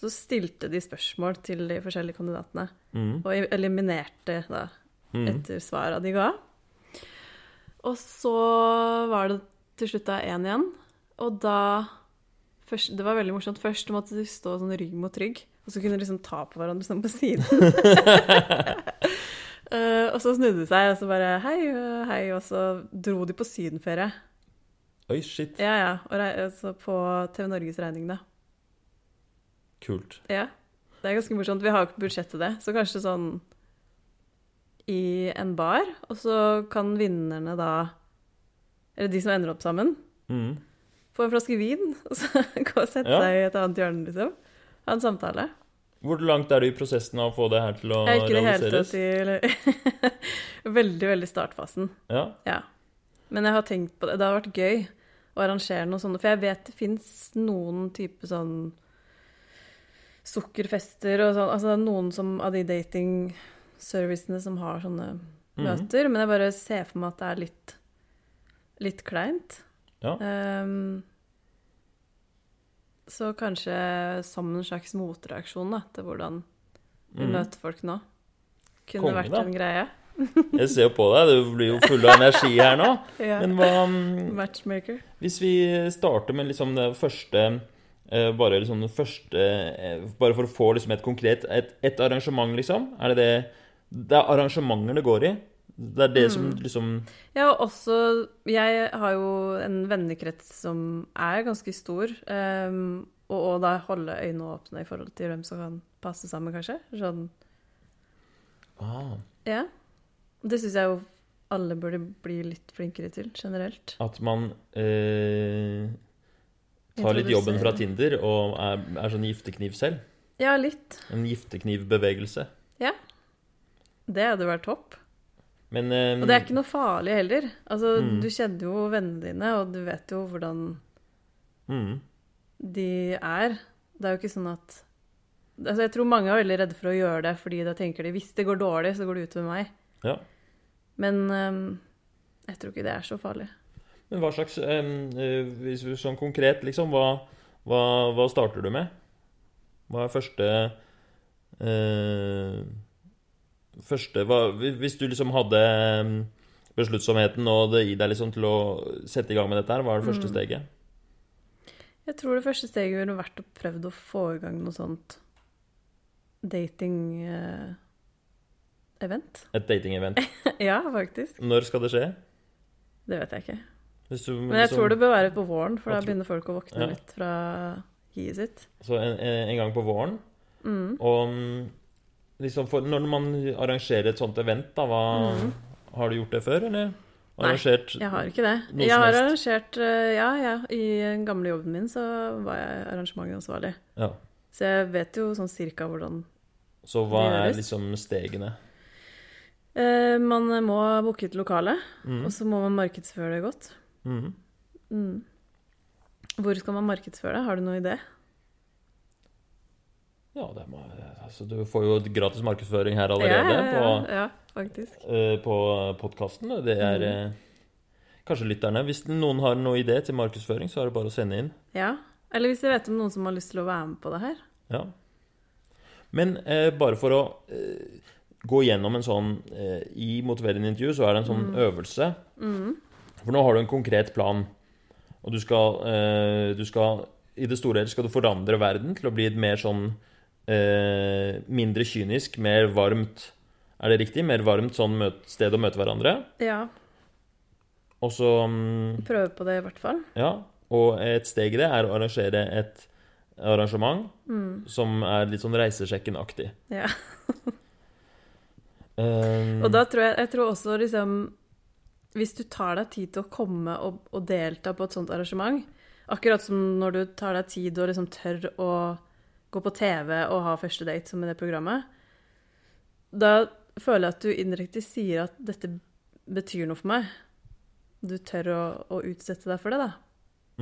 Så stilte de spørsmål til de forskjellige kandidatene, Mm. og eliminerte da Mm. etter svara de ga. Og så var det til slutt da én igjen, og da først, Det var veldig morsomt. Først måtte de stå sånn rygg mot rygg, og så kunne de liksom ta på hverandre sånn på siden. Eh, og så snudde de seg, og så bare hei, hei, og så dro de på sydenferie. Oi, shit. Ja, ja. Og altså på TV Norges regning, da. Kult. Ja. Det er ganske morsomt. Vi har jo ikke budsjett til det, så kanskje sånn i en bar, og så kan vinnerne da Eller de som ender opp sammen, Mm. få en flaske vin, og så gå og sette Ja. seg i et annet hjørne, liksom. Ha en samtale. Hvor langt er du i prosessen av å få det her til å Jeg er ikke i det hele realiseres? tatt i Veldig, veldig startfasen. Ja. Ja. Men jeg har tenkt på det. Det har vært gøy å arrangere noe sånt. For jeg vet det fins noen type sånn sukkerfester og sånn. Altså det er noen som, av de datingservicene som har sånne Mhm. møter. Men jeg bare ser for meg at det er litt, litt kleint. Ja. Ehm, så kanskje som en slags motreaksjon da, til hvordan vi mm. møter folk nå. Kunne Kongen, vært da. en greie. Jeg ser jo på deg, du blir jo full av energi her nå. Ja. Men hva mm, Matchmaker. Hvis vi starter med liksom det første eh, Bare liksom det første eh, Bare for å få liksom et konkret et, et arrangement, liksom? Er det det Det er arrangementer det går i? Det er det som Mm. liksom Ja, og også Jeg har jo en vennekrets som er ganske stor. Um, og, og da holde øynene åpne i forhold til hvem som kan passe sammen, kanskje. Sånn, ah, ja. Det syns jeg jo alle burde bli litt flinkere til, generelt. At man eh, tar litt jobben fra Tinder og er, er sånn giftekniv selv? Ja, litt. En gifteknivbevegelse. Ja. Det hadde vært topp. Men um, Og det er ikke noe farlig heller. Altså, Mm. Du kjenner jo vennene dine, og du vet jo hvordan mm, de er. Det er jo ikke sånn at altså Jeg tror mange er veldig redde for å gjøre det, fordi da tenker de hvis det går dårlig, så går det utover meg. Ja. Men um, jeg tror ikke det er så farlig. Men hva slags um, Sånn konkret, liksom, hva, hva, hva starter du med? Hva er første eh, Første Hvis du liksom hadde eh, besluttsomheten og det gir deg liksom til å sette i gang med dette her, hva er det første Mm. steget? Jeg tror det første steget ville vært å prøve å få i gang noe sånt dating-event. Et dating-event? ja, faktisk. Når skal det skje? Det vet jeg ikke. Du, Men jeg som, tror det bør være på våren, for da begynner folk å våkne Ja. litt fra hiet sitt. Så en, en gang på våren. Mm. Og mm, liksom for, når man arrangerer et sånt event, da, hva Mm. Har du gjort det før, eller? Arrangert Nei, Jeg har ikke det. Jeg har helst. arrangert eh, Ja, ja. I den gamle jobben min så var jeg arrangementansvarlig. Ja. Så jeg vet jo sånn cirka hvordan Så hva Det er liksom stegene? eh, Man må booke et lokale, Mm. og så må man markedsføre det godt. Mm. Mm. Hvor skal man markedsføre det? Har du noen idé? Ja, det må, altså, du får jo gratis markedsføring her allerede ja, ja, på, eh, på podkasten. Det er Mm. eh, kanskje lytterne. Hvis noen har noen idé til markedsføring, så er det bare å sende inn. Ja. Eller hvis jeg vet om noen som har lyst til å være med på det her. Ja. Men eh, bare for å gå gjennom en sånn eh, I motiverende intervju så er det en sånn Mm. øvelse. Mm. For nå har du en konkret plan. Og du skal, eh, du skal I det store hele skal du forandre verden til å bli et mer sånn eh, Mindre kynisk, mer varmt, Er det riktig? Mer varmt sånn møt, sted å møte hverandre. Ja. Og så um, Prøve på det, i hvert fall. Ja, og et steg i det er å arrangere et arrangement som er litt sånn Reisesjekken-aktig. Ja. Um, Og da tror jeg, jeg tror også liksom Hvis du tar deg tid til å komme og, og delta på et sånt arrangement, akkurat som når du tar deg tid og liksom tør å gå på TV og ha første date som i det programmet, da føler jeg at du indirekte sier at dette betyr noe for meg. Du tør å, å utsette deg for det, da.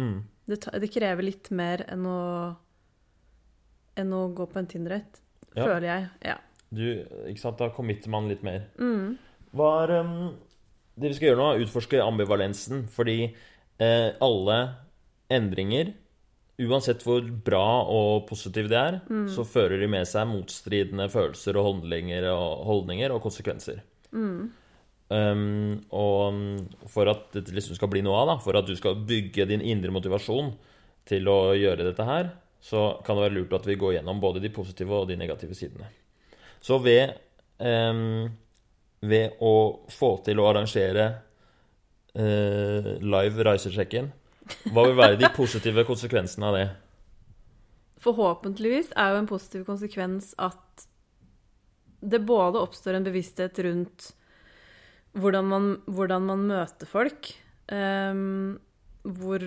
mm, Det, det krever litt mer enn å, enn å gå på en Tinder-date, Ja. føler jeg. Ja. du, ikke sant, Da committer man litt mer. Mm. Hva er um, Det vi skal gjøre nå, er å utforske ambivalensen. Fordi eh, alle endringer, uansett hvor bra og positive de er, så fører de med seg motstridende følelser og holdninger og, holdninger og konsekvenser. Um, og for at dette liksom skal bli noe av, da, for at du skal bygge din indre motivasjon til å gjøre dette her, så kan det være lurt at vi går gjennom både de positive og de negative sidene. Så ved, um, ved å få til å arrangere uh, live reisesjekken, hva vil være de positive konsekvensene av det? Forhåpentligvis er jo en positiv konsekvens at det både oppstår en bevissthet rundt hvordan man, hvordan man møter folk, Um, hvor,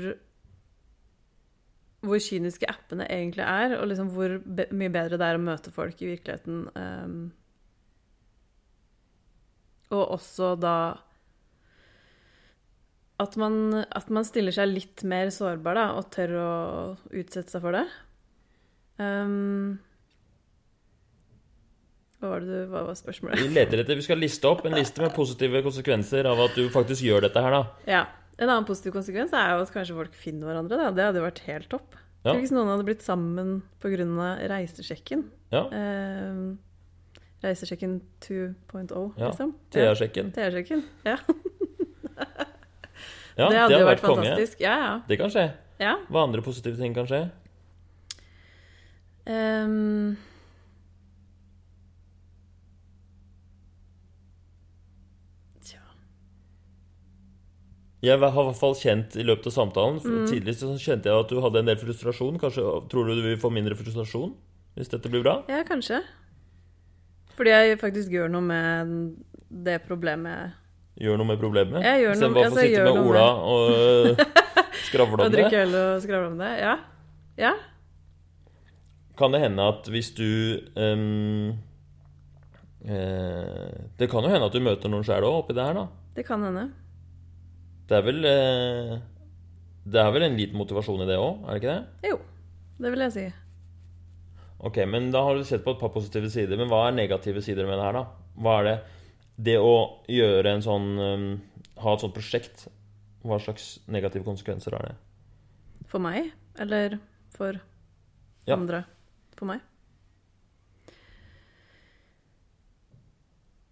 hvor kyniske appene egentlig er, og liksom hvor be mye bedre det er å møte folk i virkeligheten. Um, og også da at man, at man stiller seg litt mer sårbar da, og tør å utsette seg for det. Um, hva var det du, hva var spørsmålet? Vi leter etter, vi skal liste opp en liste med positive konsekvenser av at du faktisk gjør dette her, da. Ja. En annen positiv konsekvens er jo at kanskje folk finner hverandre. Da. Det hadde jo vært helt topp. Ja. Hvis noen hadde blitt sammen pga. reisesjekken. Ja. Um, reisesjekken 2.0, Ja. liksom. Thea-sjekken. Ja. Ja, det hadde jo vært vært fantastisk. Ja, ja. Det kan skje. ja. Hva andre positive ting kan skje? Um... Tja Jeg har i hvert fall kjent i løpet av samtalen Mm. Tidligst så kjente jeg at du hadde en del frustrasjon. Kanskje Tror du du vil få mindre frustrasjon hvis dette blir bra? Ja, kanskje. Fordi jeg faktisk gjør noe med det problemet Gjør noe med problemet? Istedenfor altså, å sitte med Ola Ola og skravle det Og drikke øl og skravle om det. Ja. Ja. Kan det hende at hvis du um, eh, Det kan jo hende at du møter noen sjæl òg oppi det her, da. Det kan hende. Det er vel eh, Det er vel en liten motivasjon i det òg, er det ikke det? Jo, det vil jeg si. Ok, men da har du sett på et par positive sider. Men hva er negative sider med det her, da? Hva er det Det å gjøre en sånn um, Ha et sånt prosjekt, hva slags negative konsekvenser har det? For meg, eller for Ja. andre? For meg.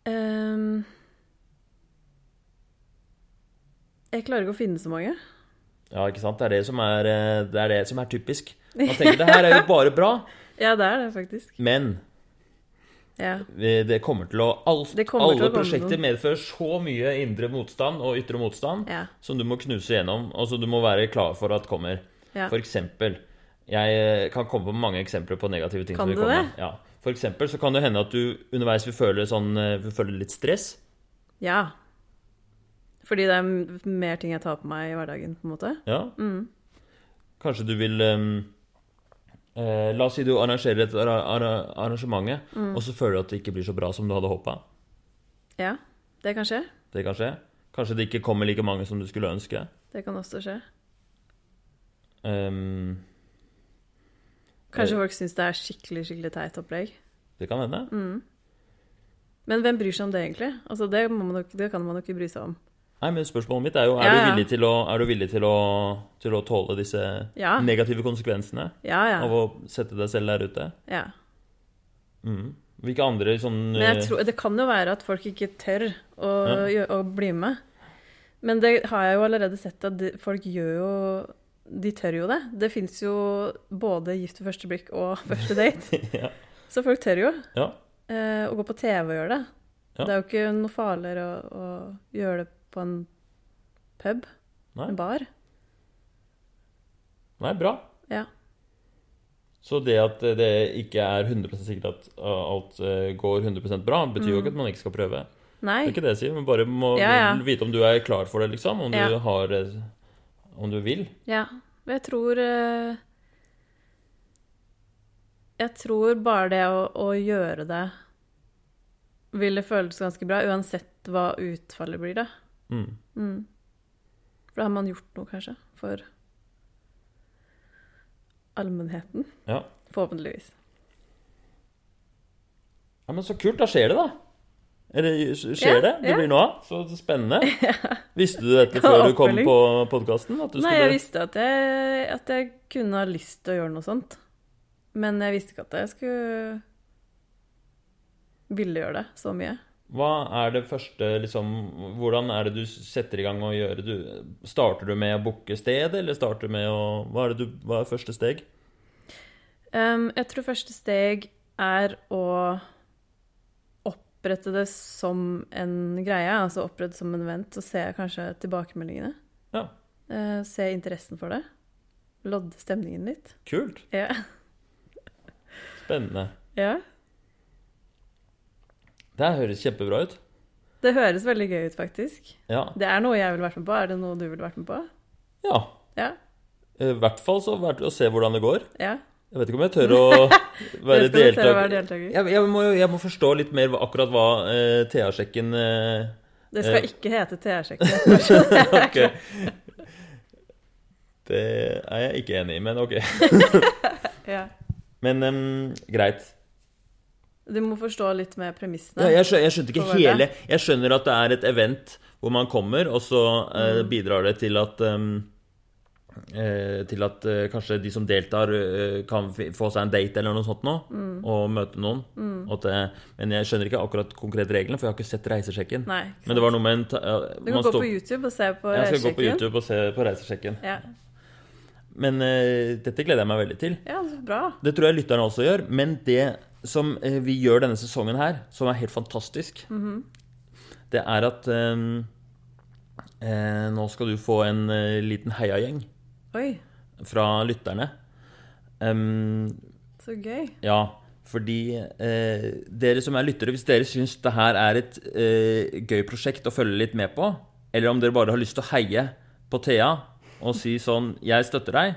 Um, jeg klarer ikke å finne så mange. Ja, ikke sant? Det er det som er, eh, det er, det som er typisk. Man tenker det her er jo bare bra, Ja, det er det faktisk. men Ja. det kommer til å alt, kommer Alle til å prosjekter medfører så mye indre motstand og ytre motstand Ja. som du må knuse gjennom, og som du må være klar for at kommer. ja. For eksempel Jeg kan komme på mange eksempler på negative ting. Kan som du komme. det? Ja. For eksempel så kan det hende at du underveis vil føle, sånn, eh, vil føle litt stress. ja. Fordi det er mer ting jeg tar på meg i hverdagen, på en måte. Ja. Mm. Kanskje du vil ehm, eh, La oss si du arrangerer et arra arra arrangementet, Mm. og så føler du at det ikke blir så bra som du hadde håpa. Ja, det kan skje. Det kan skje. Kanskje det ikke kommer like mange som du skulle ønske. Det kan også skje. Um, Kanskje folk syns det er skikkelig skikkelig teit opplegg. det kan hende. Mm. Men hvem bryr seg om det, egentlig? Altså, det, man det kan man nok ikke bry seg om. Nei, men Spørsmålet mitt er jo Er Ja, du villig, til å, er du villig til, å, til å tåle disse Ja. negative konsekvensene Ja, ja. av å sette deg selv der ute? ja. Mm. Hvilke andre sånn Men eh, tror, det kan jo være at folk ikke tør å, Ja. å bli med. Men det har jeg jo allerede sett at folk gjør jo De tør jo det. Det fins jo både Gift ved første blikk og Første date. ja. Så folk tør jo. ja. Eh, å gå på TV og gjøre det. Ja. Det er jo ikke noe farligere å, å gjøre det på en pub, Nei. en bar. Nei, bra. Ja. Så det at det ikke er 100 sikkert at uh, alt uh, går 100% bra, betyr jo ikke at man ikke skal prøve. Nei. Det er ikke det jeg sier, men bare må Mm. Ja, ja. vite om du er klar for det, liksom. Om Ja. du har eh, Om du vil. Ja. Jeg tror Jeg tror bare det å, å gjøre det ville føles ganske bra, uansett hva utfallet blir, da. Mm. Mm. For da har man gjort noe, kanskje, for allmennheten. Ja. Forhåpentligvis. ja, men så kult. Da skjer det, da. Eller skjer Ja, det? Det ja. blir noe av. Så spennende. Visste du dette før du kom på podkasten? Nei, jeg visste at jeg, at jeg kunne ha lyst til å gjøre noe sånt. Men jeg visste ikke at jeg skulle ville gjøre det så mye. Hva er det første liksom Hvordan er det du setter i gang å gjøre du, Starter du med å booke sted, eller starter du med å Hva er, det du, hva er første steg? Um, jeg tror første steg er å opprette det som en greie, altså opprette som en event, og se kanskje tilbakemeldingene. Ja. Uh, se interessen for det. Lodde stemningen litt. Kult. Ja. Spennende. ja. Det høres kjempebra ut. Det høres veldig gøy ut, faktisk. Ja. Det er noe jeg ville vært med på. Er det noe du ville vært med på? ja. Ja. I hvert fall så vært å se hvordan det går. Ja. Jeg vet ikke om jeg tør å være deltaker. deltaker. Jeg, jeg, må, jeg må forstå litt mer akkurat hva eh, TA-sjekken eh, Det skal Eh. ikke hete TA-sjekken. Ok. Det er jeg ikke enig i, men ok. ja. Men um, greit. Du må forstå litt med premissene. Ja, jeg, skjø- jeg skjønte ikke hele Jeg skjønner at det er et event hvor man kommer, og så eh, Mm. bidrar det til at um, eh, Til at eh, kanskje de som deltar, eh, kan få seg en date eller noe sånt nå, Mm. og møte noen. Og det, men jeg skjønner ikke akkurat konkret reglene, for jeg har ikke sett Reisesjekken. Nei. Men det var noe med en ja, Du kan gå stå, på YouTube og se på Jeg skal gå på. YouTube og se på Reisesjekken. Ja. Men uh, dette gleder jeg meg veldig til. ja, så bra. Det tror jeg lytterne også gjør. Men det som uh, vi gjør denne sesongen her, som er helt fantastisk, Mhm. det er at eh, uh, nå skal du få en liten heiagjeng fra lytterne. Um, så gøy. ja, fordi dere som er lyttere, hvis dere syns det her er et gøy prosjekt å følge litt med på, eller om dere bare har lyst til å heie på Thea og si sånn 'Jeg støtter deg',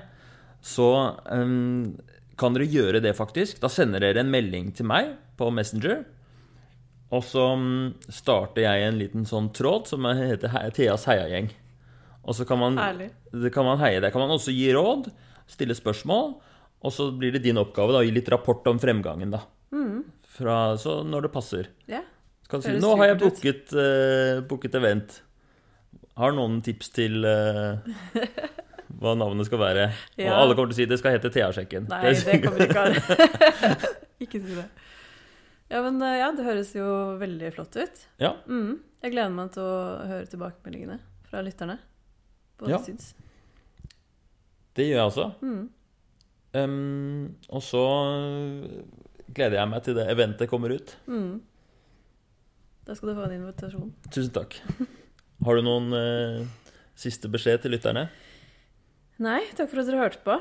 så um, kan dere gjøre det, faktisk. Da sender dere en melding til meg på Messenger. Og så mm, starter jeg en liten sånn tråd som heter He- Theas heiagjeng. Og så kan man, det kan man heie. Der kan man også gi råd, stille spørsmål. Og så blir det din oppgave da, å gi litt rapport om fremgangen, da. Fra, så når det passer. Ja. Så kan du si 'Nå har jeg booket, uh, booket event'. Har noen tips til uh, hva navnet skal være? Og alle kommer til å si det skal hete Thea-sjekken. Nei, det kommer ikke an. ikke si det. Ja, men eh, ja, det høres jo veldig flott ut. Ja. Mm. Jeg gleder meg til å høre tilbakemeldingene fra lytterne. På Ja. syns. Det gjør jeg også. Mm. Um, og så gleder jeg meg til det eventet kommer ut. Mm. Da skal du få en invitasjon. Tusen takk. Har du noen eh, siste beskjed til lytterne? Nei, takk for at dere hørte på.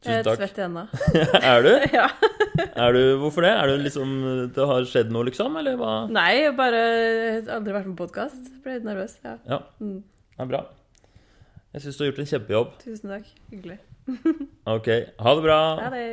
Tusen takk. Jeg er svett svett ennå. er du? ja. Er du? Hvorfor det? Er du liksom Det har skjedd noe, liksom? Eller hva? Nei, jeg bare har aldri vært med på podkast. Ble litt nervøs. Ja. Ja, Mm. det er bra. Jeg syns du har gjort en kjempejobb. Tusen takk. Hyggelig. Ok, ha det bra. Ha det.